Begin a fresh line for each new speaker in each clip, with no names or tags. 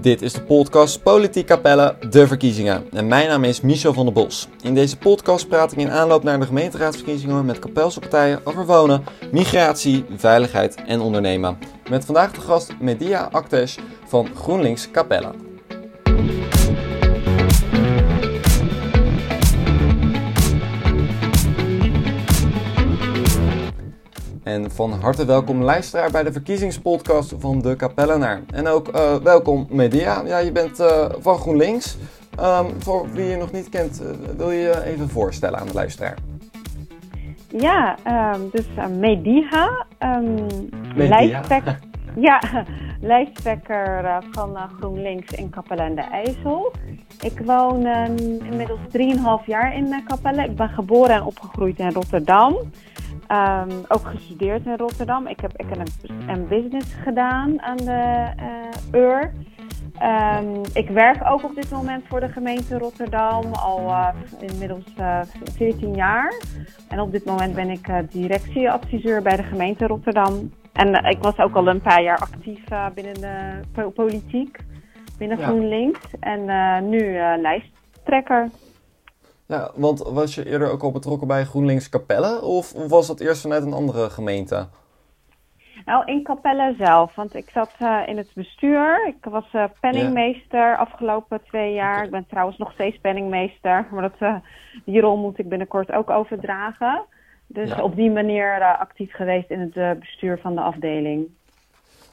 Dit is de podcast Politiek Capelle, de verkiezingen. En mijn naam is Michel van der Bos. In deze podcast praat ik in aanloop naar de gemeenteraadsverkiezingen met kapelse partijen over wonen, migratie, veiligheid en ondernemen. Met vandaag de gast Media Actes van GroenLinks Capelle. En van harte welkom luisteraar bij de verkiezingspodcast van de Kapellenaar. En ook uh, welkom media. Ja, je bent uh, van GroenLinks. Um, voor wie je nog niet kent, uh, wil je je even voorstellen aan de luisteraar?
Ja, um, dus media. Um, lijsttrekker, ja, lijsttrekker van GroenLinks in Capelle aan de IJssel. Ik woon inmiddels 3,5 jaar in Capelle. Ik ben geboren en opgegroeid in Rotterdam. Um, ook gestudeerd in Rotterdam. Ik heb, een, een business gedaan aan de uh, UR. Um, ik werk ook op dit moment voor de gemeente Rotterdam al uh, inmiddels uh, eh, 14 jaar. En op dit moment ben ik directieadviseur bij de gemeente Rotterdam. En ik was ook al een paar jaar actief binnen de po politiek, binnen ja. GroenLinks. En nu lijsttrekker.
Want was je eerder ook al betrokken bij GroenLinks Capelle of was dat eerst vanuit een andere gemeente?
Nou, in Capelle zelf, want ik zat uh, in het bestuur. Ik was uh, penningmeester afgelopen twee jaar. Okay. Ik ben trouwens nog steeds penningmeester, maar dat, uh, die rol moet ik binnenkort ook overdragen. Dus ja. op die manier actief geweest in het bestuur van de afdeling.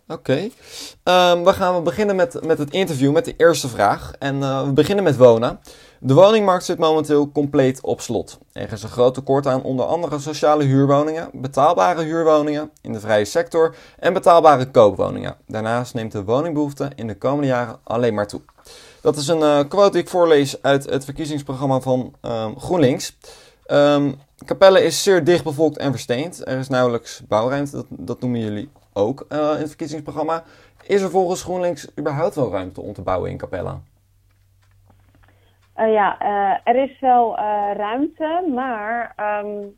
Oké. Okay. Um, we gaan beginnen met, met het interview, met de eerste vraag. En we beginnen met wonen. De woningmarkt zit momenteel compleet op slot. Er is een groot tekort aan onder andere sociale huurwoningen, betaalbare huurwoningen in de vrije sector en betaalbare koopwoningen. Daarnaast neemt de woningbehoefte in de komende jaren alleen maar toe. Dat is een uh, quote die ik voorlees uit het verkiezingsprogramma van um, GroenLinks. Um, Capelle is zeer dichtbevolkt en versteend. Er is nauwelijks bouwruimte, dat, dat noemen jullie ook uh, in het verkiezingsprogramma. Is er volgens GroenLinks überhaupt wel ruimte om te bouwen in Capelle?
Uh, ja, uh, er is wel uh, ruimte, maar um,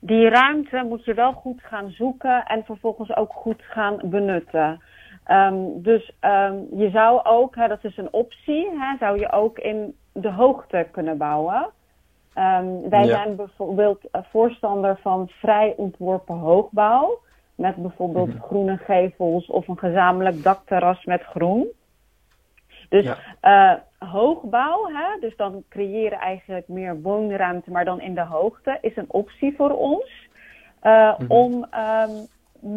die ruimte moet je wel goed gaan zoeken en vervolgens ook goed gaan benutten. Um, dus um, je zou ook, hè, dat is een optie, hè, zou je ook in de hoogte kunnen bouwen. wij ja. zijn bijvoorbeeld voorstander van vrij ontworpen hoogbouw. Met bijvoorbeeld -hmm. groene gevels of een gezamenlijk dakterras met groen. Dus ja. uh, hoogbouw, hè, dus dan creëren eigenlijk meer woonruimte, maar dan in de hoogte, is een optie voor ons. Uh, mm-hmm. Om um,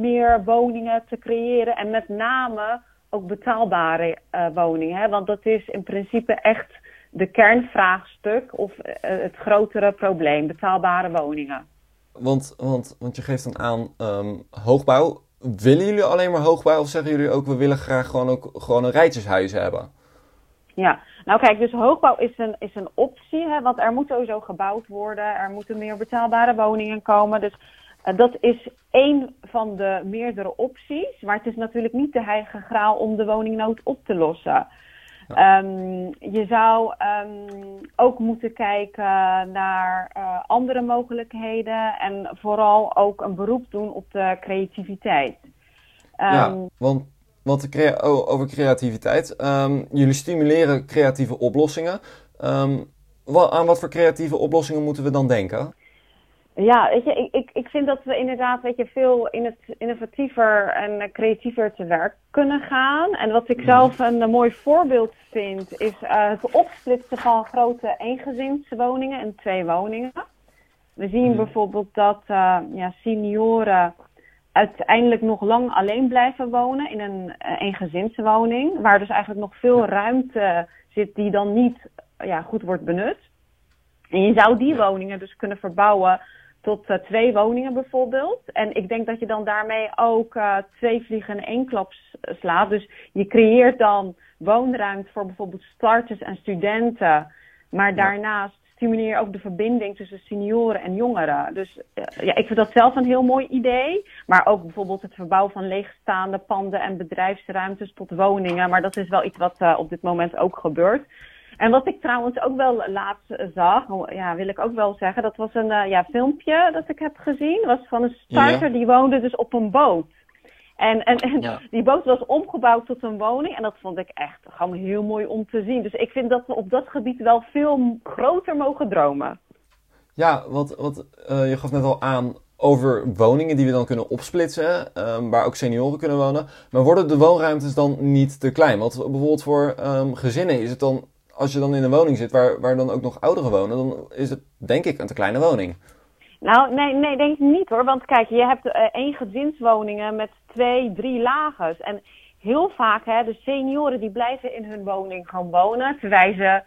meer woningen te creëren en met name ook betaalbare uh, woningen. Hè, want dat is in principe echt de kernvraagstuk of het grotere probleem, betaalbare woningen.
Want, want, want je geeft dan aan um, hoogbouw. Willen jullie alleen maar hoogbouw of zeggen jullie ook we willen graag gewoon ook gewoon een rijtjeshuizen hebben?
Ja, nou kijk, dus hoogbouw is een, is een optie, hè, want er moet sowieso gebouwd worden, er moeten meer betaalbare woningen komen. Dus uh, dat is één van de meerdere opties, maar het is natuurlijk niet de heilige graal om de woningnood op te lossen. Ja. Um, je zou um, ook moeten kijken naar uh, andere mogelijkheden en vooral ook een beroep doen op de creativiteit.
Um, ja, want crea oh, over creativiteit. Um, jullie stimuleren creatieve oplossingen. Um, wat, aan wat voor creatieve oplossingen moeten we dan denken?
Ja, weet je, ik, ik, ik vind dat we inderdaad weet je, veel in het innovatiever en creatiever te werk kunnen gaan. En wat ik mhm. zelf een, een mooi voorbeeld vind, is uh, het opsplitsen van grote eengezinswoningen in twee woningen. We zien mm. bijvoorbeeld dat uh, ja, senioren uiteindelijk nog lang alleen blijven wonen in een uh, eengezinswoning. Waar dus eigenlijk nog veel ruimte zit die dan niet ja, goed wordt benut. En je zou die woningen dus kunnen verbouwen tot uh, twee woningen bijvoorbeeld. En ik denk dat je dan daarmee ook uh, twee vliegen in één klap slaat. Dus je creëert dan woonruimte voor bijvoorbeeld starters en studenten. Maar daarnaast stimuleer ook de verbinding tussen senioren en jongeren. Dus uh, ja, ik vind dat zelf een heel mooi idee. Maar ook bijvoorbeeld het verbouwen van leegstaande panden en bedrijfsruimtes tot woningen. Maar dat is wel iets wat uh, op dit moment ook gebeurt. En wat ik trouwens ook wel laatst zag, ja, wil ik ook wel zeggen, dat was een uh, ja, filmpje dat ik heb gezien. was van een starter ja. die woonde dus op een boot. En, en, en die boot was omgebouwd tot een woning. En dat vond ik echt gewoon heel mooi om te zien. Dus ik vind dat we op dat gebied wel veel groter mogen dromen.
Ja, wat, wat uh, je gaf net al aan over woningen die we dan kunnen opsplitsen, um, waar ook senioren kunnen wonen. Maar worden de woonruimtes dan niet te klein? Want bijvoorbeeld voor um, gezinnen is het dan, als je dan in een woning zit waar, waar dan ook nog ouderen wonen, dan is het denk ik een te kleine woning.
Nou, nee, nee, denk ik niet hoor. Want kijk, je hebt uh, één gezinswoningen met twee, drie lagen. En heel vaak, hè, de senioren die blijven in hun woning gewoon wonen. Terwijl ze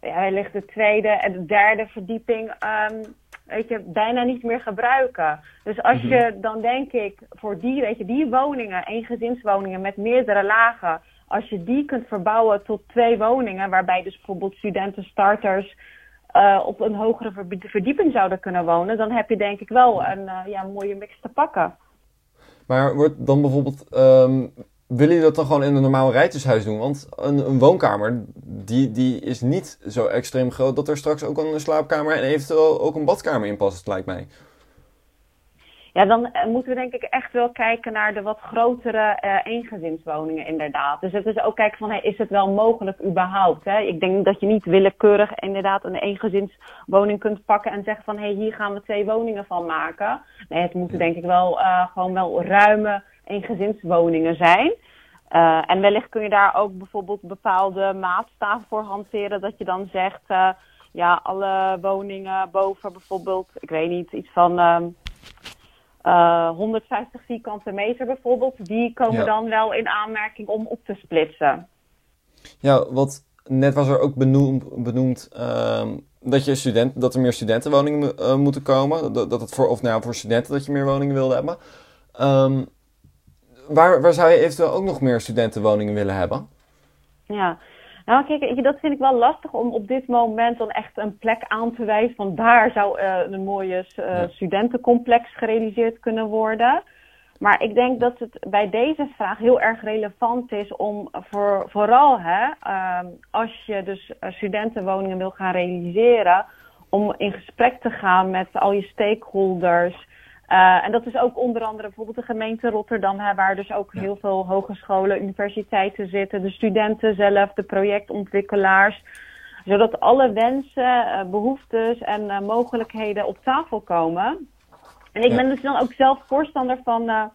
ja, wellicht de tweede en de derde verdieping um, weet je, bijna niet meer gebruiken. Dus als je mhm. dan denk ik voor die, weet je, die woningen, één gezinswoningen met meerdere lagen, als je die kunt verbouwen tot twee woningen, waarbij dus bijvoorbeeld studenten, starters uh, op een hogere verdieping zouden kunnen wonen, dan heb je denk ik wel een uh, ja, mooie mix te pakken.
Maar wordt dan bijvoorbeeld um, willen jullie dat dan gewoon in een normaal rijtjeshuis doen? Want een, een, woonkamer, die, die is niet zo extreem groot dat er straks ook een slaapkamer en eventueel ook een badkamer in past, lijkt mij.
Ja, dan eh, moeten we denk ik echt wel kijken naar de wat grotere uh, eengezinswoningen inderdaad. Dus het is ook kijken van, hey, is het wel mogelijk überhaupt? Hè? Ik denk dat je niet willekeurig inderdaad een eengezinswoning kunt pakken en zeggen van, hé, hey, hier gaan we twee woningen van maken. Nee, het moeten denk ik wel uh, gewoon wel ruime eengezinswoningen zijn. Uh, en wellicht kun je daar ook bijvoorbeeld bepaalde maatstaven voor hanteren. Dat je dan zegt, ja, alle woningen boven bijvoorbeeld, ik weet niet, iets van uh, 150 vierkante meter bijvoorbeeld, die komen ja. dan wel in aanmerking om op te splitsen.
Ja, wat net was er ook benoemd, benoemd dat, je student, dat er meer studentenwoningen uh, moeten komen. Dat, dat het voor, of nou, voor studenten dat je meer woningen wilde hebben. Um, waar, waar zou je eventueel ook nog meer studentenwoningen willen hebben?
Ja, nou kijk, dat vind ik wel lastig om op dit moment dan echt een plek aan te wijzen. Van daar zou uh, een mooie uh, studentencomplex gerealiseerd kunnen worden. Maar ik denk dat het bij deze vraag heel erg relevant is om voor, vooral hè, uh, als je dus eh, studentenwoningen wil gaan realiseren, om in gesprek te gaan met al je stakeholders. Uh, en dat is ook onder andere bijvoorbeeld de gemeente Rotterdam, hè, waar dus ook heel veel hogescholen, universiteiten zitten, de studenten zelf, de projectontwikkelaars. Zodat alle wensen, uh, behoeftes en uh, mogelijkheden op tafel komen. En ik ja. ben dus dan ook zelf voorstander van,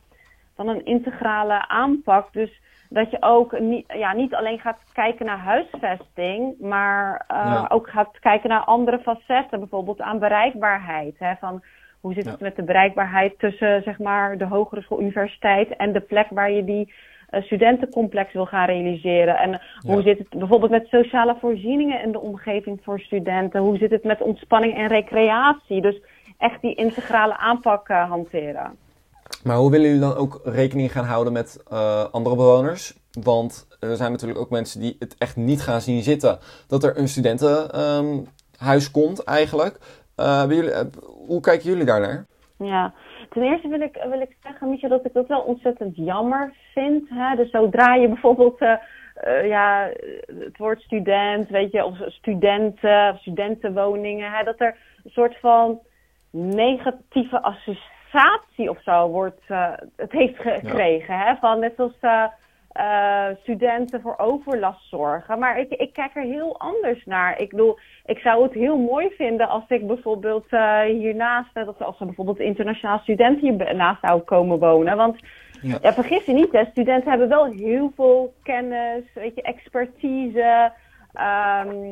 van een integrale aanpak. Dus dat je ook niet, ja, niet alleen gaat kijken naar huisvesting, maar ja. ook gaat kijken naar andere facetten, bijvoorbeeld aan bereikbaarheid. Hè, van, hoe zit het met de bereikbaarheid tussen zeg maar, de hogere school, universiteit en de plek waar je die uh, studentencomplex wil gaan realiseren? En ja. hoe zit het bijvoorbeeld met sociale voorzieningen in de omgeving voor studenten? Hoe zit het met ontspanning en recreatie? Dus echt die integrale aanpak uh, hanteren.
Maar hoe willen jullie dan ook rekening gaan houden met uh, andere bewoners? Want er zijn natuurlijk ook mensen die het echt niet gaan zien zitten dat er een studentenhuis um, komt eigenlijk. Jullie, uh, hoe kijken jullie daarnaar?
Ja, ten eerste wil ik, wil ik zeggen, Micha, dat ik dat wel ontzettend jammer vind. Hè? Dus zodra je bijvoorbeeld uh, ja, het woord student, weet je, of studenten, of studentenwoningen, hè, dat er een soort van negatieve associatie of zo wordt, het heeft gekregen. Ja. Hè? Van net als uh, studenten voor overlast zorgen. Maar ik, ik kijk er heel anders naar. Ik bedoel, ik zou het heel mooi vinden als ik bijvoorbeeld uh, hiernaast, dat als er bijvoorbeeld internationaal studenten hiernaast zou komen wonen. Want ja. ja. vergis je niet, hè, studenten hebben wel heel veel kennis, weet je, expertise. Um, uh,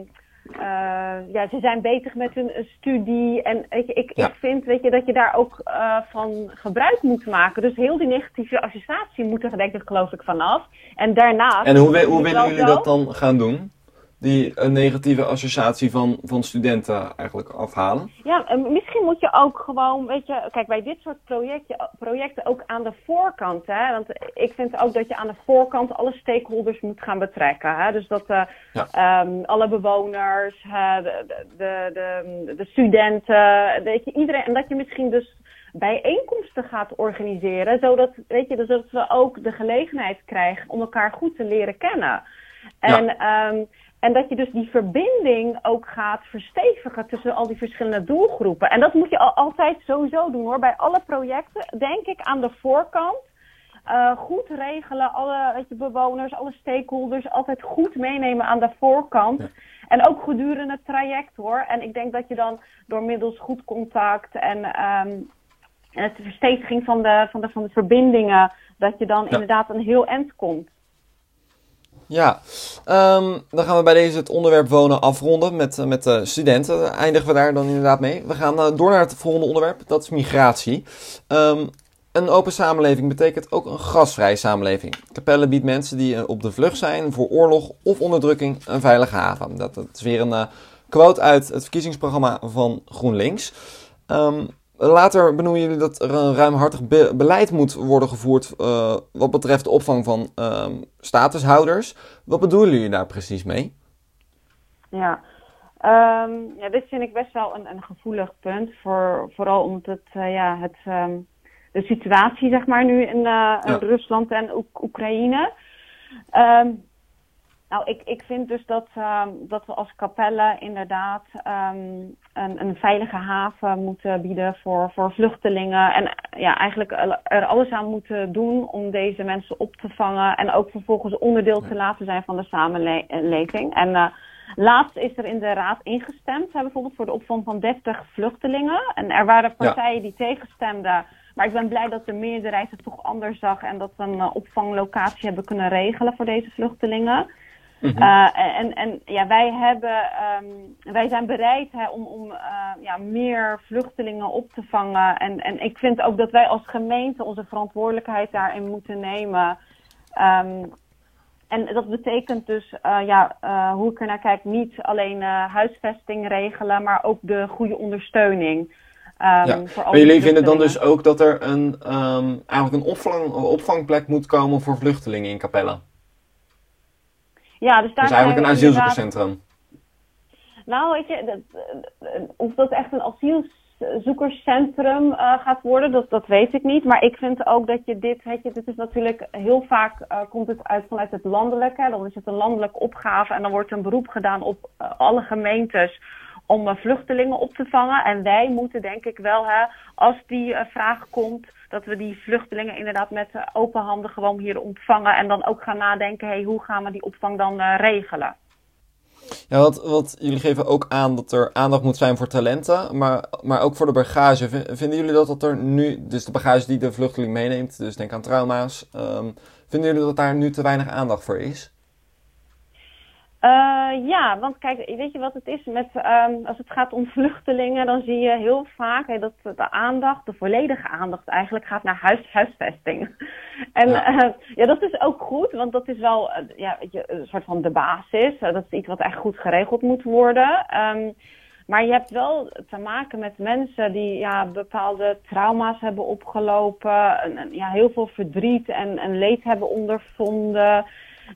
ja, ze zijn bezig met hun studie. En ik, ik, ja. ik vind weet je, dat je daar ook uh, van gebruik moet maken. Dus heel die negatieve associatie moet er denk ik geloof ik vanaf. En daarnaast...
En hoe, hoe willen jullie dat dan gaan doen? Die een negatieve associatie van, van studenten eigenlijk afhalen?
Ja, misschien moet je ook gewoon, weet je, kijk, bij dit soort projecten, projecten ook aan de voorkant, hè, want ik vind ook dat je aan de voorkant alle stakeholders moet gaan betrekken. Hè, dus dat uh, ja. um, alle bewoners, uh, de, de, de, de, studenten, weet je, iedereen, en dat je misschien dus bijeenkomsten gaat organiseren, zodat, weet je, zodat we ook de gelegenheid krijgen om elkaar goed te leren kennen. En ja. um, en dat je dus die verbinding ook gaat verstevigen tussen al die verschillende doelgroepen. En dat moet je al, altijd sowieso doen hoor. Bij alle projecten denk ik aan de voorkant. uh, goed regelen. Alle weet je, bewoners, alle stakeholders altijd goed meenemen aan de voorkant. En ook gedurende het traject hoor. En ik denk dat je dan door middels goed contact en um, het verstetiging van de, van, de, van de verbindingen, dat je dan inderdaad een heel eind komt.
Ja, um, dan gaan we bij deze het onderwerp wonen afronden met, met de studenten. Eindigen we daar dan inderdaad mee. We gaan uh, door naar het volgende onderwerp, dat is migratie. Um, een open samenleving betekent ook een gasvrije samenleving. Capelle biedt mensen die eh, op de vlucht zijn voor oorlog of onderdrukking een veilige haven. Dat, is weer een quote uit het verkiezingsprogramma van GroenLinks. Um, later benoemen jullie dat er een ruimhartig be beleid moet worden gevoerd uh, wat betreft de opvang van um, statushouders. Wat bedoelen jullie daar precies mee?
Ja, um, ja dit vind ik best wel een, een gevoelig punt. Voor, vooral omdat het, ja, het de situatie, zeg maar, nu in, uh, in Rusland en Oekraïne. Um, nou, ik, ik vind dus dat, dat we als Capelle inderdaad een, een veilige haven moeten bieden voor, voor vluchtelingen. En ja, eigenlijk er alles aan moeten doen om deze mensen op te vangen. En ook vervolgens onderdeel te laten zijn van de samenleving. En uh, laatst is er in de raad ingestemd, bijvoorbeeld voor de opvang van 30 vluchtelingen. En er waren partijen die tegenstemden. Maar ik ben blij dat de meerderheid het toch anders zag en dat we een uh, opvanglocatie hebben kunnen regelen voor deze vluchtelingen. Mm en, en ja, wij, hebben, um, wij zijn bereid hè, om, om uh, ja, meer vluchtelingen op te vangen. En, en ik vind ook dat wij als gemeente onze verantwoordelijkheid daarin moeten nemen. Um, en dat betekent dus, uh, ja, hoe ik er naar kijk, niet alleen huisvesting regelen, maar ook de goede ondersteuning.
Um, ja. Maar jullie vinden dan dus ook dat er een, eigenlijk een opvang, opvangplek moet komen voor vluchtelingen in Capella?
Ja, dus daar
dus eigenlijk een asielzoekerscentrum.
Nou, weet je, dat, of dat echt een asielzoekerscentrum uh, gaat worden, dat, dat weet ik niet. Maar ik vind ook dat je dit, weet je, dit is natuurlijk heel vaak uh, komt het uit vanuit het landelijke. Dan is het een landelijke opgave en dan wordt een beroep gedaan op uh, alle gemeentes om vluchtelingen op te vangen. En wij moeten denk ik wel, hè, als die vraag komt, dat we die vluchtelingen inderdaad met uh, open handen gewoon hier ontvangen. En dan ook gaan nadenken, hey, hoe gaan we die opvang dan uh, regelen?
Ja, wat, wat, jullie geven ook aan dat er aandacht moet zijn voor talenten, maar, maar ook voor de bagage. Vinden jullie dat, dat er nu, dus de bagage die de vluchteling meeneemt, dus denk aan trauma's, um, vinden jullie dat daar nu te weinig aandacht voor is?
Uh, ja, want kijk, weet je wat het is met, um, als het gaat om vluchtelingen, dan zie je heel vaak hè, dat de aandacht, de volledige aandacht eigenlijk gaat naar huis, huisvesting. en ja. Uh, ja, dat is ook goed, want dat is wel uh, ja, weet je, een soort van de basis. dat is iets wat echt goed geregeld moet worden. Um, maar je hebt wel te maken met mensen die ja, bepaalde trauma's hebben opgelopen, en, ja, heel veel verdriet en, en leed hebben ondervonden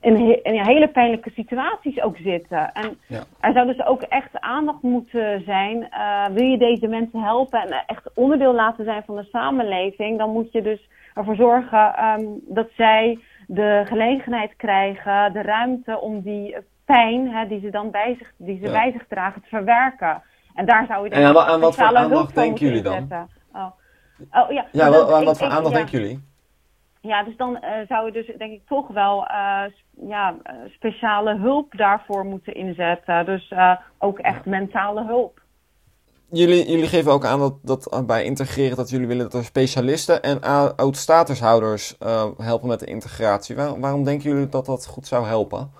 in, in hele pijnlijke situaties ook zitten. En ja. er zou dus ook echt aandacht moeten zijn. Uh, wil je deze mensen helpen en echt onderdeel laten zijn van de samenleving, dan moet je dus ervoor zorgen um, dat zij de gelegenheid krijgen, de ruimte om die pijn hè, die ze dan bij zich, die ze ja. bij zich dragen te verwerken. En daar zou je dan.
En aan, wat voor aandacht denken jullie dan?
Oh. Oh, ja,
ja wat, wat, voor aandacht denken jullie?
Ja, dus dan uh, zou je dus denk ik toch wel uh, ja, speciale hulp daarvoor moeten inzetten. Dus uh, ook echt mentale hulp.
Jullie, jullie geven ook aan dat, dat bij integreren dat jullie willen dat er specialisten en oud-statushouders helpen met de integratie. Waar, waarom denken jullie dat dat goed zou helpen?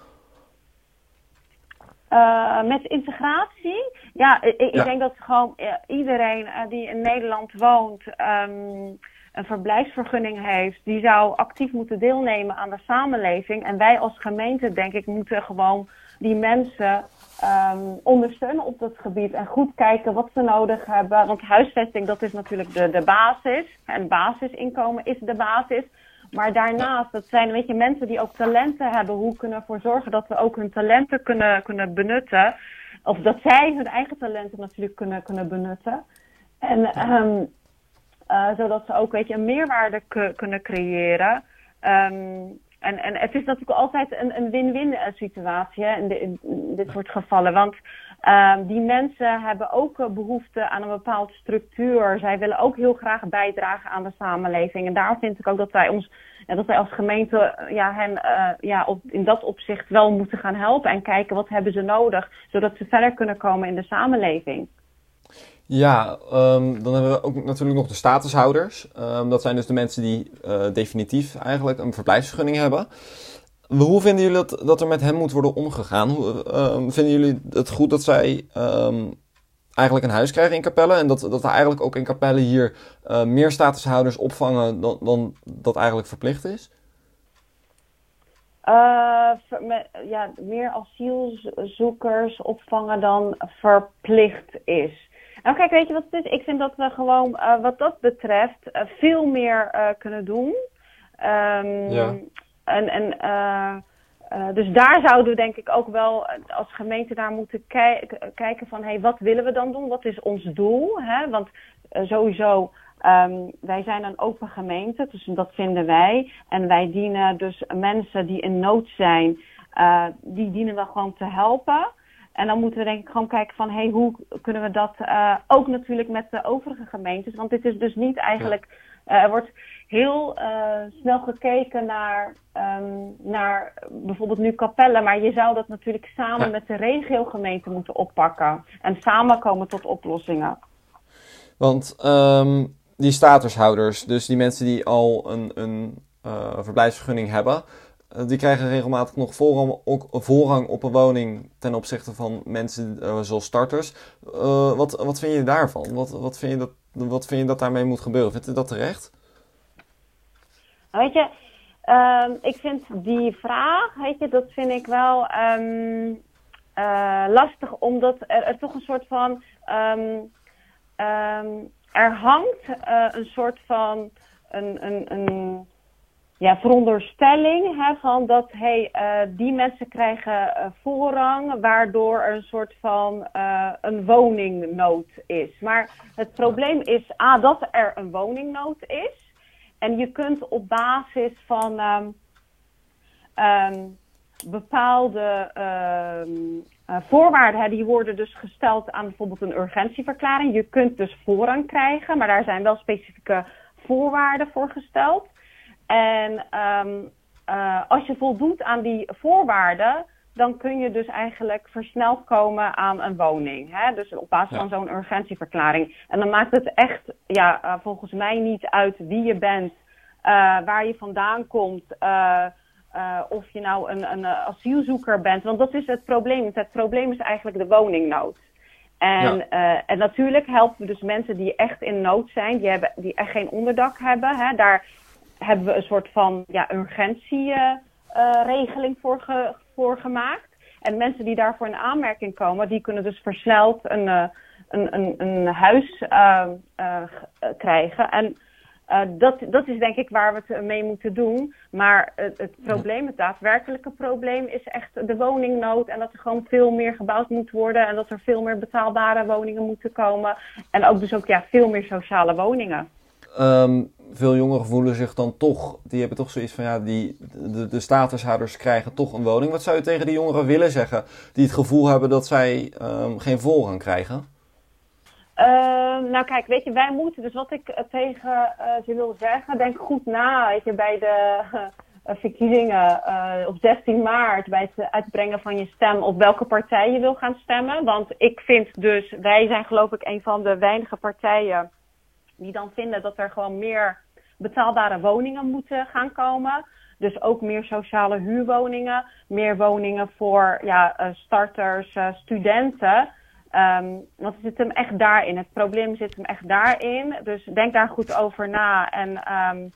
met integratie? Ja, ik, ik ja. denk dat gewoon iedereen die in Nederland woont. Um, een verblijfsvergunning heeft, die zou actief moeten deelnemen aan de samenleving. En wij als gemeente, denk ik, moeten gewoon die mensen um, ondersteunen op dat gebied. En goed kijken wat ze nodig hebben. Want huisvesting, dat is natuurlijk de, de basis. En basisinkomen is de basis. Maar daarnaast, dat zijn weet je, mensen die ook talenten hebben. Hoe kunnen we ervoor zorgen dat we ook hun talenten kunnen, kunnen benutten? Of dat zij hun eigen talenten natuurlijk kunnen, kunnen benutten. En um, uh, zodat ze ook weet je, een meerwaarde kunnen creëren. Um, en, en het is natuurlijk altijd een, een win-win situatie hè, in, de, in, dit soort gevallen. Want um, die mensen hebben ook behoefte aan een bepaalde structuur. Zij willen ook heel graag bijdragen aan de samenleving. En daar vind ik ook dat wij ons En dat wij als gemeente ja, hen ja, op, in dat opzicht wel moeten gaan helpen en kijken wat hebben ze nodig, zodat ze verder kunnen komen in de samenleving.
Ja, um, dan hebben we ook natuurlijk nog de statushouders. Um, dat zijn dus de mensen die uh, definitief eigenlijk een verblijfsvergunning hebben. Hoe vinden jullie dat, dat er met hen moet worden omgegaan? Hoe, um, vinden jullie het goed dat zij eigenlijk een huis krijgen in Capelle? En dat, dat er eigenlijk ook in Capelle hier uh, meer statushouders opvangen dan, dan dat eigenlijk verplicht is?
Uh, ja, meer asielzoekers opvangen dan verplicht is. Nou kijk, weet je wat het is? Ik vind dat we gewoon uh, wat dat betreft uh, veel meer uh, kunnen doen. Um, ja. En, en dus daar zouden we denk ik ook wel als gemeente naar moeten kij kijken van... hé, hey, wat willen we dan doen? Wat is ons doel? Hè? Want sowieso... Um, wij zijn een open gemeente, dus dat vinden wij. En wij dienen dus mensen die in nood zijn, die dienen we gewoon te helpen. En dan moeten we denk ik gewoon kijken van, hey, hoe kunnen we dat uh, ook natuurlijk met de overige gemeentes. Want dit is dus niet eigenlijk, uh, er wordt heel uh, snel gekeken naar, um, naar bijvoorbeeld nu Capelle. Maar je zou dat natuurlijk samen ja. met de regiogemeente moeten oppakken. En samen komen tot oplossingen.
Want um, die statushouders, dus die mensen die al een, een verblijfsvergunning hebben... Eh, die krijgen regelmatig nog voorrang, op een woning ten opzichte van mensen uh, zoals starters. Uh, wat, wat vind je daarvan? Wat, wat, vind je dat, wat vind je dat daarmee moet gebeuren? Vindt u dat terecht?
Weet je, uh, ik vind die vraag, weet je, dat vind ik wel um, lastig, omdat er, er, toch een soort van. Um, er hangt een soort van. Een, een, een ja, veronderstelling hè, van dat hey, uh, die mensen krijgen uh, voorrang, waardoor er een soort van uh, een woningnood is. Maar het probleem is A, dat er een woningnood is. En je kunt op basis van um, um, bepaalde um, voorwaarden, hè, die worden dus gesteld aan bijvoorbeeld een urgentieverklaring. Je kunt dus voorrang krijgen, maar daar zijn wel specifieke voorwaarden voor gesteld. En um, uh, als je voldoet aan die voorwaarden, dan kun je dus eigenlijk versneld komen aan een woning. Hè? Dus op basis ja. van zo'n urgentieverklaring. En dan maakt het echt, ja, uh, volgens mij niet uit wie je bent, uh, waar je vandaan komt. of je nou een, een asielzoeker bent. Want dat is het probleem. Het probleem is eigenlijk de woningnood. En, ja. en natuurlijk helpen we dus mensen die echt in nood zijn, die, hebben, die echt geen onderdak hebben. Hè? Daar hebben we een soort van ja, urgentieregeling uh, voor, ge, voor gemaakt. En mensen die daarvoor in aanmerking komen, die kunnen dus versneld een, uh, een, een, een huis krijgen. En dat, dat is denk ik waar we het mee moeten doen. Maar het, het probleem, het daadwerkelijke probleem, is echt de woningnood. En dat er gewoon veel meer gebouwd moet worden. En dat er veel meer betaalbare woningen moeten komen. En ook dus ook ja, veel meer sociale woningen.
Um, veel jongeren voelen zich dan toch, die hebben toch zoiets van ja, die, de, de statushouders krijgen toch een woning. Wat zou je tegen die jongeren willen zeggen die het gevoel hebben dat zij um, geen voorrang krijgen?
Uh, nou kijk, weet je, wij moeten, dus wat ik uh, tegen uh, ze wil zeggen, denk goed na, je, bij de verkiezingen op 16 maart, bij het uitbrengen van je stem, op welke partij je wil gaan stemmen. Want ik vind dus, wij zijn geloof ik een van de weinige partijen die dan vinden dat er gewoon meer betaalbare woningen moeten gaan komen. Dus ook meer sociale huurwoningen, meer woningen voor ja, uh, starters, uh, studenten. Um, want het zit hem echt daarin. Het probleem zit hem echt daarin. Dus denk daar goed over na. En, um,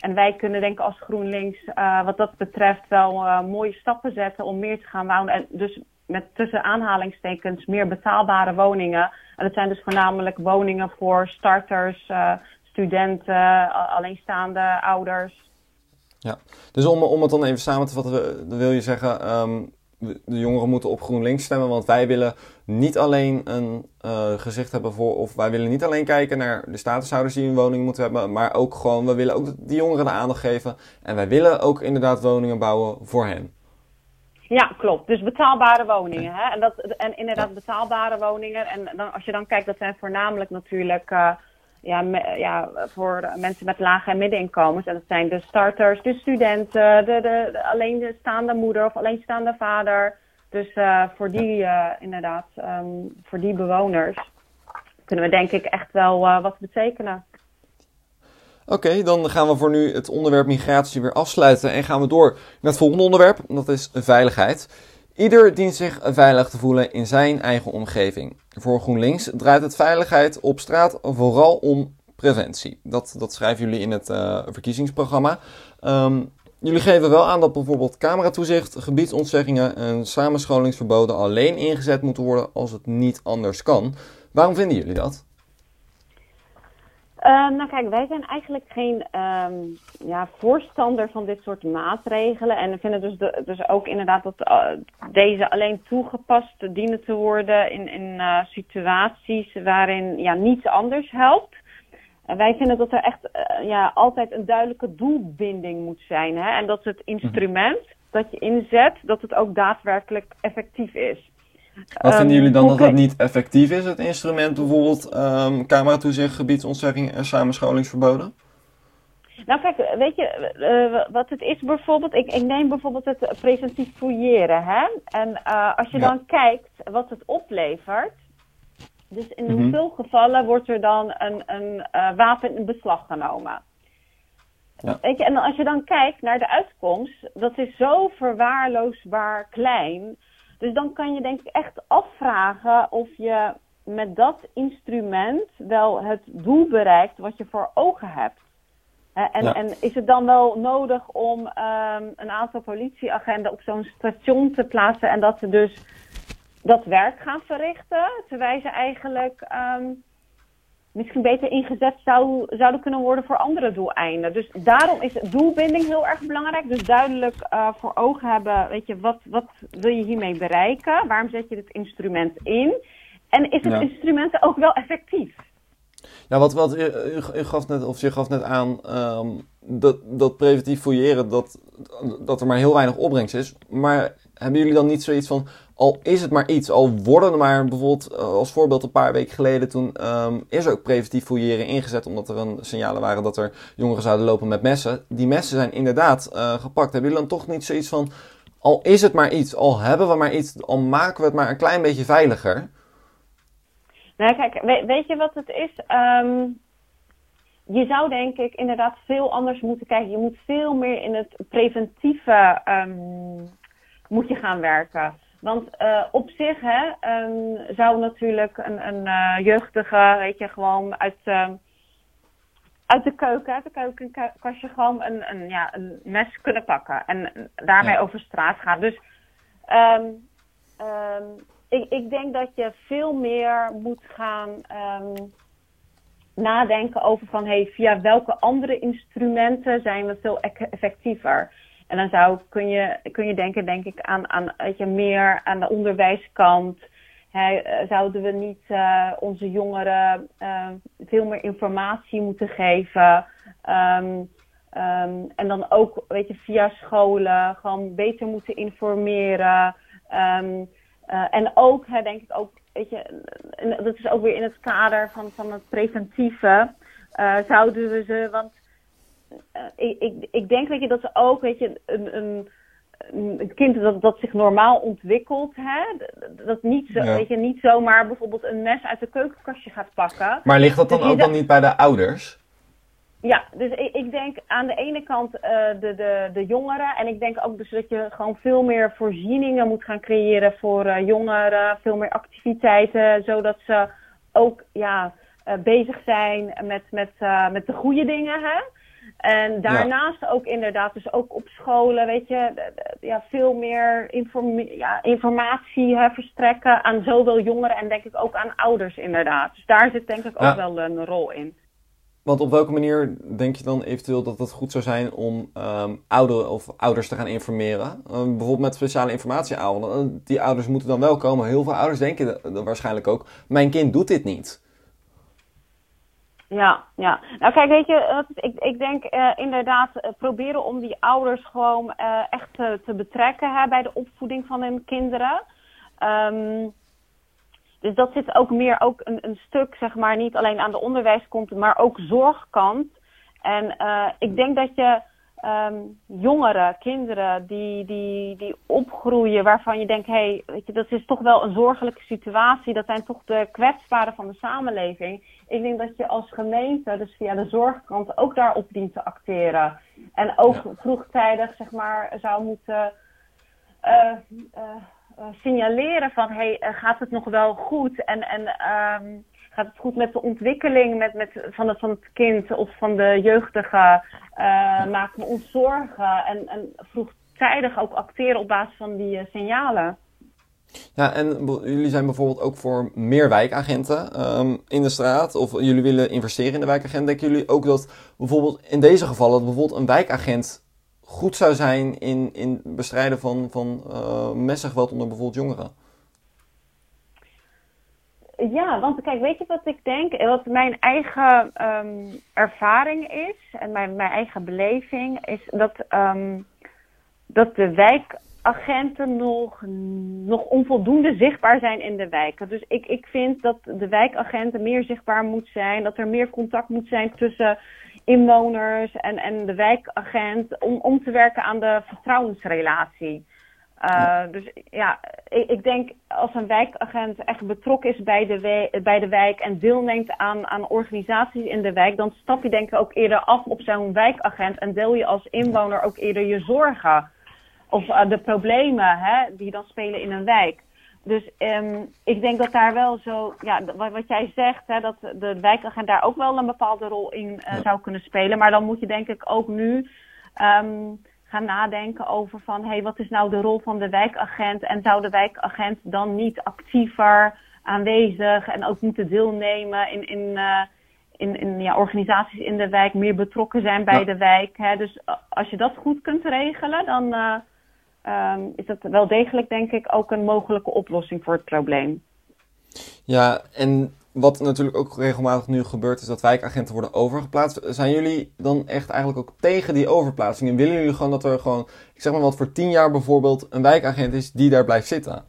en wij kunnen denk ik als GroenLinks uh, wat dat betreft wel mooie stappen zetten om meer te gaan wonen. En dus met tussen aanhalingstekens meer betaalbare woningen. En dat zijn dus voornamelijk woningen voor starters, uh, studenten, alleenstaande ouders.
Ja, dus om, om het dan even samen te vatten, wil je zeggen, um, de jongeren moeten op GroenLinks stemmen, want wij willen niet alleen een uh, gezicht hebben voor, of wij willen niet alleen kijken naar de statushouders die een woning moeten hebben, maar ook gewoon, we willen ook die jongeren de aandacht geven en wij willen ook inderdaad woningen bouwen voor hen.
Ja, klopt. Dus betaalbare woningen. Hè? En, dat, en inderdaad betaalbare woningen. En dan, als je dan kijkt, dat zijn voornamelijk natuurlijk uh, ja, ja, voor mensen met lage en middeninkomens. En dat zijn de starters, de studenten, de, de, de alleenstaande moeder of alleenstaande vader. Dus uh, voor die uh, inderdaad, um, voor die bewoners kunnen we denk ik echt wel wat betekenen.
Oké, dan gaan we voor nu het onderwerp migratie weer afsluiten en gaan we door naar het volgende onderwerp. Dat is veiligheid. Ieder dient zich veilig te voelen in zijn eigen omgeving. Voor GroenLinks draait het veiligheid op straat vooral om preventie. Dat, dat schrijven jullie in het uh, verkiezingsprogramma. Um, jullie geven wel aan dat bijvoorbeeld cameratoezicht, gebiedsontzeggingen en samenscholingsverboden alleen ingezet moeten worden als het niet anders kan. Waarom vinden jullie dat?
Uh, nou kijk, wij zijn eigenlijk geen um, ja, voorstander van dit soort maatregelen. En we vinden dus, de, dus ook inderdaad dat uh, deze alleen toegepast dienen te worden in, in uh, situaties waarin ja, niets anders helpt. wij vinden dat er echt ja, altijd een duidelijke doelbinding moet zijn. Hè? En dat het instrument dat je inzet, dat het ook daadwerkelijk effectief is.
Wat vinden jullie dan dat dat niet effectief is, het instrument bijvoorbeeld um, cameratoezicht, gebiedsontzegging en samenscholingsverboden?
Nou kijk, weet je uh, wat het is bijvoorbeeld? Ik, ik neem bijvoorbeeld het preventief fouilleren. Hè? En uh, als je ja. dan kijkt wat het oplevert. Dus in mm-hmm. hoeveel gevallen wordt er dan een, een uh, wapen in beslag genomen? Ja. Weet je, en als je dan kijkt naar de uitkomst, dat is zo verwaarloosbaar klein. Dus dan kan je denk ik echt afvragen of je met dat instrument wel het doel bereikt wat je voor ogen hebt. En, ja. en is het dan wel nodig om um, een aantal politieagenten op zo'n station te plaatsen en dat ze dus dat werk gaan verrichten, terwijl ze eigenlijk um, misschien beter ingezet zou, zouden kunnen worden voor andere doeleinden. Dus daarom is doelbinding heel erg belangrijk. Dus duidelijk uh, voor ogen hebben, weet je, wat, wat wil je hiermee bereiken? Waarom zet je dit instrument in? En is het ja. instrument ook wel effectief?
Ja, wat, wat u gaf net, of je gaf net aan, um, dat, dat preventief fouilleren, dat, dat er maar heel weinig opbrengst is. Maar hebben jullie dan niet zoiets van, al is het maar iets, al worden er maar bijvoorbeeld uh, als voorbeeld een paar weken geleden toen um, is er ook preventief fouilleren ingezet omdat er een signalen waren dat er jongeren zouden lopen met messen. Die messen zijn inderdaad uh, gepakt. Hebben jullie dan toch niet zoiets van, al is het maar iets, al hebben we maar iets, al maken we het maar een klein beetje veiliger?
Nou kijk, weet, je wat het is? Um, je zou denk ik inderdaad veel anders moeten kijken. Je moet veel meer in het preventieve um, moet je gaan werken. Want uh, op zich hè, um, zou natuurlijk een, een uh, jeugdige, weet je, gewoon uit, uh, uit de keuken, uit de keukenkastje gewoon een, een, ja, een mes kunnen pakken. En daarmee ja. over straat gaan. Dus um, um, ik, ik denk dat je veel meer moet gaan nadenken over van hey, via welke andere instrumenten zijn we veel effectiever. En dan zou, kun, je, kun je denken, denk ik, aan, aan weet je, meer aan de onderwijskant. He, zouden we niet uh, onze jongeren uh, veel meer informatie moeten geven? Um, um, en dan ook, weet je, via scholen gewoon beter moeten informeren. Uh, en ook, hè, denk ik ook, weet je, dat is ook weer in het kader van, van het preventieve. zouden we ze, want ik, ik, ik denk weet je, dat ze ook, weet je, een, een, een kind dat, dat zich normaal ontwikkelt, hè, dat niet, zo, ja. weet je, niet zomaar bijvoorbeeld een mes uit de keukenkastje gaat pakken.
Maar ligt dat dan dus ook dan niet bij de ouders?
Ja, dus ik, ik denk aan de ene kant uh, de, de, de jongeren. En ik denk ook dus dat je gewoon veel meer voorzieningen moet gaan creëren voor uh, jongeren. Veel meer activiteiten, zodat ze ook ja, uh, bezig zijn met, met, met de goede dingen. Hè? En daarnaast ja. ook inderdaad, dus ook op scholen, weet je, ja, veel meer inform ja, informatie hè, verstrekken aan zowel jongeren en denk ik ook aan ouders inderdaad. Dus daar zit denk ik ook wel een rol in.
Want op welke manier denk je dan eventueel dat het goed zou zijn om um, ouderen of ouders te gaan informeren? Um, bijvoorbeeld met speciale informatieavonden. Die ouders moeten dan wel komen. Heel veel ouders denken waarschijnlijk ook, mijn kind doet dit niet.
Ja, ja. Nou kijk, weet je, ik, ik denk uh, inderdaad uh, proberen om die ouders gewoon uh, echt te, te betrekken hè, bij de opvoeding van hun kinderen. Um, dus dat zit ook meer ook een, een stuk, zeg maar, niet alleen aan de onderwijskant, maar ook zorgkant. En ik denk dat je um, jongeren, kinderen die, die, die opgroeien, waarvan je denkt, hé, hey, weet je, dat is toch wel een zorgelijke situatie. Dat zijn toch de kwetsbaren van de samenleving. Ik denk dat je als gemeente, dus via de zorgkant, ook daarop dient te acteren. En ook ja. vroegtijdig, zeg maar, zou moeten uh, uh, signaleren van, hé, hey, gaat het nog wel goed? En, en um, gaat het goed met de ontwikkeling met, met, van, het, van het kind of van de jeugdige? Uh, maken we ons zorgen en, en vroegtijdig ook acteren op basis van die uh, signalen.
Ja, en jullie zijn bijvoorbeeld ook voor meer wijkagenten um, in de straat, of jullie willen investeren in de wijkagent. Denken jullie ook dat bijvoorbeeld in deze gevallen bijvoorbeeld een wijkagent goed zou zijn in, in bestrijden van, van uh, onder bijvoorbeeld jongeren?
Ja, want kijk, weet je wat ik denk? Wat mijn eigen um, ervaring is en mijn, mijn eigen beleving is dat, um, dat de wijkagenten nog, nog onvoldoende zichtbaar zijn in de wijken. Dus ik, ik vind dat de wijkagenten meer zichtbaar moet zijn, dat er meer contact moet zijn tussen inwoners en, en de wijkagent om, om te werken aan de vertrouwensrelatie. Uh, Dus ja, ik, ik, denk als een wijkagent echt betrokken is bij de, we, bij de wijk en deelneemt aan, aan organisaties in de wijk, dan stap je denk ik ook eerder af op zo'n wijkagent en deel je als inwoner ook eerder je zorgen. Of uh, de problemen hè, die dan spelen in een wijk. Dus um, ik denk dat daar wel zo, ja, wat, wat jij zegt, hè, dat de wijkagent daar ook wel een bepaalde rol in uh, ja. zou kunnen spelen. Maar dan moet je denk ik ook nu um, gaan nadenken over van, hé, hey, wat is nou de rol van de wijkagent? En zou de wijkagent dan niet actiever aanwezig en ook moeten deelnemen in, in, uh, in, in ja, organisaties in de wijk, meer betrokken zijn bij ja. de wijk? Hè? Dus als je dat goed kunt regelen, dan uh, um, is dat wel degelijk, denk ik, ook een mogelijke oplossing voor het probleem.
Ja, en wat natuurlijk ook regelmatig nu gebeurt, is dat wijkagenten worden overgeplaatst. Zijn jullie dan echt eigenlijk ook tegen die overplaatsing? En willen jullie gewoon dat er gewoon, ik zeg maar wat voor tien jaar bijvoorbeeld, een wijkagent is die daar blijft zitten?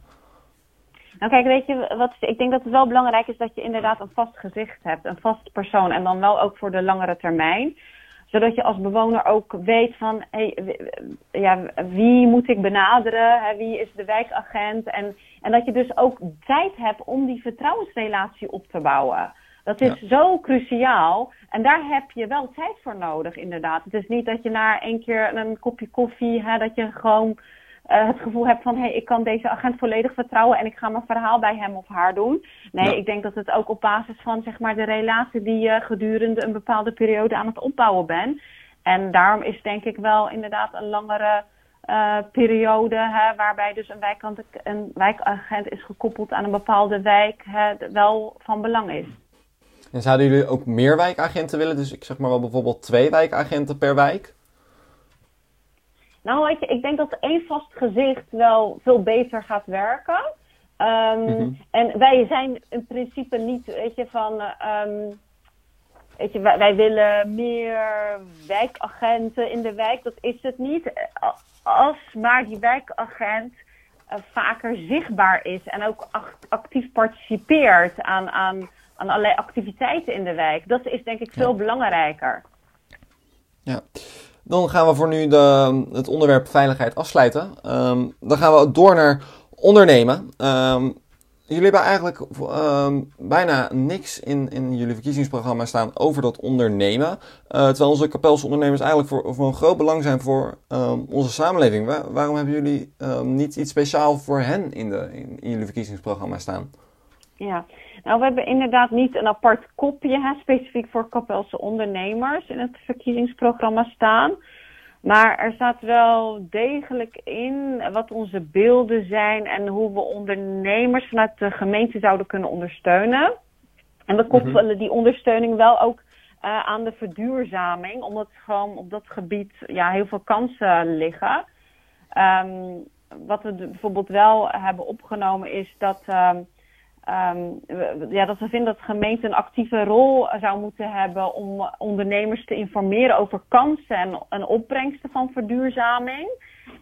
Nou kijk, weet je, wat, ik denk dat het wel belangrijk is dat je inderdaad een vast gezicht hebt, een vast persoon. En dan wel ook voor de langere termijn zodat je als bewoner ook weet van, hey, ja, wie moet ik benaderen? Hè, wie is de wijkagent? En, en dat je dus ook tijd hebt om die vertrouwensrelatie op te bouwen. Dat is ja. zo cruciaal. En daar heb je wel tijd voor nodig, inderdaad. Het is niet dat je na één keer een kopje koffie, hè, dat je gewoon uh, het gevoel hebt van, hé, hey, ik kan deze agent volledig vertrouwen en ik ga mijn verhaal bij hem of haar doen. Nee, ja. ik denk dat het ook op basis van, zeg maar, de relatie die je gedurende een bepaalde periode aan het opbouwen bent. En daarom is denk ik wel inderdaad een langere uh, periode, hè, waarbij dus een, wijkant, een wijkagent is gekoppeld aan een bepaalde wijk, hè, wel van belang is.
En zouden jullie ook meer wijkagenten willen? Dus ik zeg maar wel bijvoorbeeld twee wijkagenten per wijk?
Nou, weet je, ik denk dat één vast gezicht wel veel beter gaat werken. Um, mm-hmm. En wij zijn in principe niet, weet je, van. Um, weet je, wij, wij, willen meer wijkagenten in de wijk. Dat is het niet. Als maar die wijkagent uh, vaker zichtbaar is en ook actief participeert aan, aan, aan allerlei activiteiten in de wijk. Dat is denk ik veel ja. belangrijker.
Dan gaan we voor nu de, het onderwerp veiligheid afsluiten. Um, dan gaan we door naar ondernemen. Um, jullie hebben eigenlijk um, bijna niks in, in jullie verkiezingsprogramma staan over dat ondernemen. Uh, terwijl onze kapelse ondernemers eigenlijk voor, voor een groot belang zijn voor onze samenleving. Waar, waarom hebben jullie niet iets speciaal voor hen in, de, in jullie verkiezingsprogramma staan?
Ja, nou we hebben inderdaad niet een apart kopje hè, specifiek voor kapelse ondernemers in het verkiezingsprogramma staan. Maar er staat wel degelijk in wat onze beelden zijn en hoe we ondernemers vanuit de gemeente zouden kunnen ondersteunen. En we koppelen mm-hmm. die ondersteuning wel ook uh, aan de verduurzaming, omdat gewoon op dat gebied ja, heel veel kansen liggen. Um, wat we bijvoorbeeld wel hebben opgenomen is dat. Um, Um, ja, dat we vinden dat de gemeente een actieve rol zou moeten hebben om ondernemers te informeren over kansen en, en opbrengsten van verduurzaming.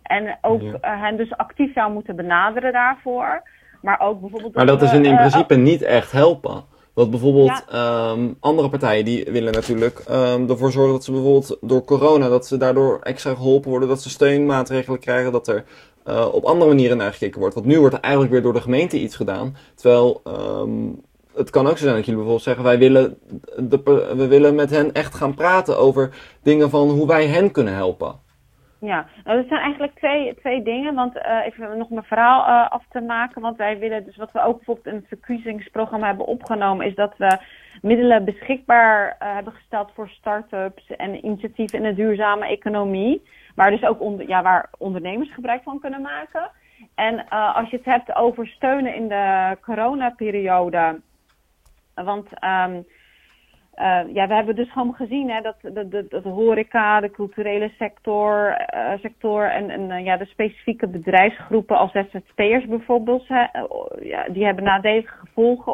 En ook ja. uh, hen dus actief zou moeten benaderen daarvoor. Maar ook bijvoorbeeld.
Maar dat is in, in
eh,
principe niet echt helpen. Want bijvoorbeeld ehm, andere partijen die willen natuurlijk um, ervoor zorgen dat ze bijvoorbeeld door corona, dat ze daardoor extra geholpen worden, dat ze steunmaatregelen krijgen, dat er uh, op andere manieren naar gekeken wordt. Want nu wordt er eigenlijk weer door de gemeente iets gedaan. Terwijl um, het kan ook zo zijn dat jullie bijvoorbeeld zeggen, wij willen, we willen met hen echt gaan praten over dingen van hoe wij hen kunnen helpen.
Ja, nou, dat zijn eigenlijk twee, twee dingen. Want uh, even nog mijn verhaal uh, af te maken. Want wij willen, dus wat we ook bijvoorbeeld in het verkiezingsprogramma hebben opgenomen, is dat we middelen beschikbaar hebben gesteld voor start-ups en initiatieven in de duurzame economie. Waar dus ook onder, ja, waar ondernemers gebruik van kunnen maken. En als je het hebt over steunen in de coronaperiode. Want um, uh, ja, we hebben dus gewoon gezien hè, dat de, de, horeca, de culturele sector, uh, sector en, en ja, de specifieke bedrijfsgroepen als ZZP'ers bijvoorbeeld, hè, ja, die hebben nadelige gevolgen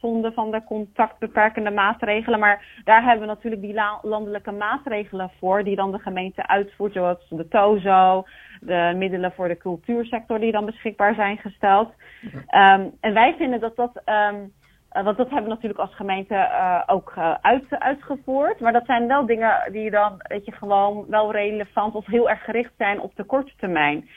ondervonden van de contactbeperkende maatregelen. Maar daar hebben we natuurlijk die la landelijke maatregelen voor, die dan de gemeente uitvoert, zoals de TOZO, de middelen voor de cultuursector die dan beschikbaar zijn gesteld. Um, en wij vinden dat dat. Um, uh, want dat hebben we natuurlijk als gemeente uh, ook uh, uit, uitgevoerd. Maar dat zijn wel dingen die dan, weet je, gewoon wel relevant of heel erg gericht zijn op de korte termijn.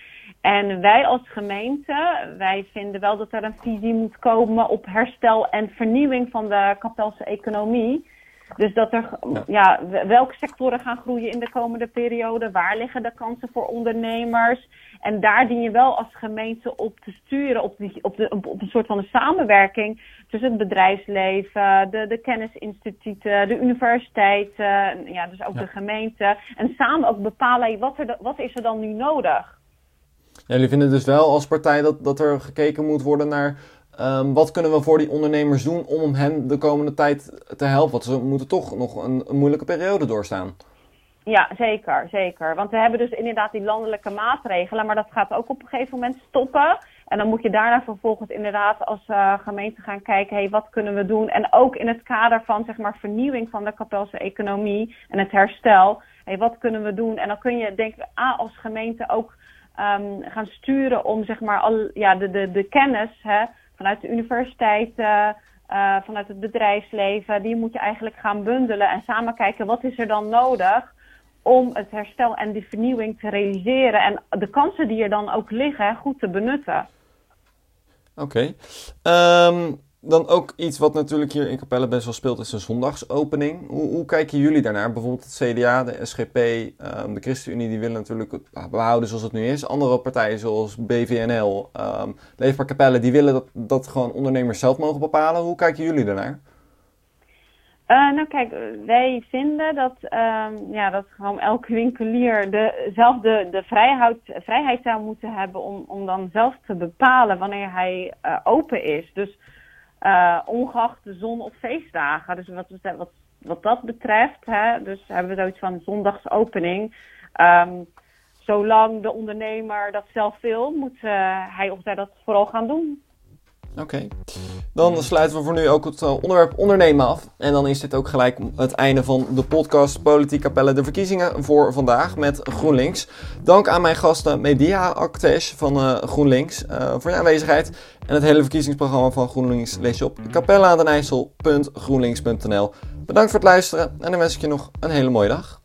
En wij als gemeente, wij vinden wel dat er een visie moet komen op herstel en vernieuwing van de Kapelse economie. Dus dat er, ja. ja, welke sectoren gaan groeien in de komende periode? Waar liggen de kansen voor ondernemers? En daar dien je wel als gemeente op te sturen, op, die, op, de, op een soort van een samenwerking tussen het bedrijfsleven, de, de kennisinstituten, de universiteiten, ja, dus ook ja. de gemeente. En samen ook bepalen wat, er, wat is er dan nu nodig.
Ja, jullie vinden dus wel als partij dat, dat er gekeken moet worden naar Um, wat kunnen we voor die ondernemers doen om hen de komende tijd te helpen? Want ze moeten toch nog een, een, moeilijke periode doorstaan.
Ja, zeker, zeker. Want we hebben dus inderdaad die landelijke maatregelen, maar dat gaat ook op een gegeven moment stoppen. En dan moet je daarna vervolgens inderdaad als uh, gemeente gaan kijken, hey, wat kunnen we doen? En ook in het kader van zeg maar vernieuwing van de Kapelse economie en het herstel, hey, wat kunnen we doen? En dan kun je denk ik A, als gemeente ook um, gaan sturen om zeg maar al ja, de, de, de kennis, hè, vanuit de universiteiten, uh, vanuit het bedrijfsleven, die moet je eigenlijk gaan bundelen en samen kijken wat is er dan nodig om het herstel en die vernieuwing te realiseren en de kansen die er dan ook liggen goed te benutten.
Oké. Um, dan ook iets wat natuurlijk hier in Capelle best wel speelt, is een zondagsopening. Hoe, hoe kijken jullie daarnaar? Bijvoorbeeld het CDA, de SGP, um, de ChristenUnie, die willen natuurlijk het behouden zoals het nu is. Andere partijen zoals BVNL, um, Leefbaar Capelle, die willen dat, dat gewoon ondernemers zelf mogen bepalen. Hoe kijken jullie daarnaar?
Uh, nou kijk, wij vinden dat, um, ja, dat gewoon elke winkelier de, de, de vrijheid, zou moeten hebben om, om dan zelf te bepalen wanneer hij uh, open is. Dus uh, ongeacht de zon- of feestdagen. Dus wat, wat, wat dat betreft, hè, dus hebben we zoiets van zondagsopening. Um, zolang de ondernemer dat zelf wil, moet uh, hij of zij dat vooral gaan doen.
Oké. Dan sluiten we voor nu ook het eh, onderwerp ondernemen af. En dan is dit ook gelijk het einde van de podcast Politiek Capelle de verkiezingen voor vandaag met GroenLinks. Dank aan mijn gasten Media Actes van uh, GroenLinks uh, voor je aanwezigheid. En het hele verkiezingsprogramma van GroenLinks lees je op capelleadenijssel.groenlinks.nl. Bedankt voor het luisteren en dan wens ik je nog een hele mooie dag.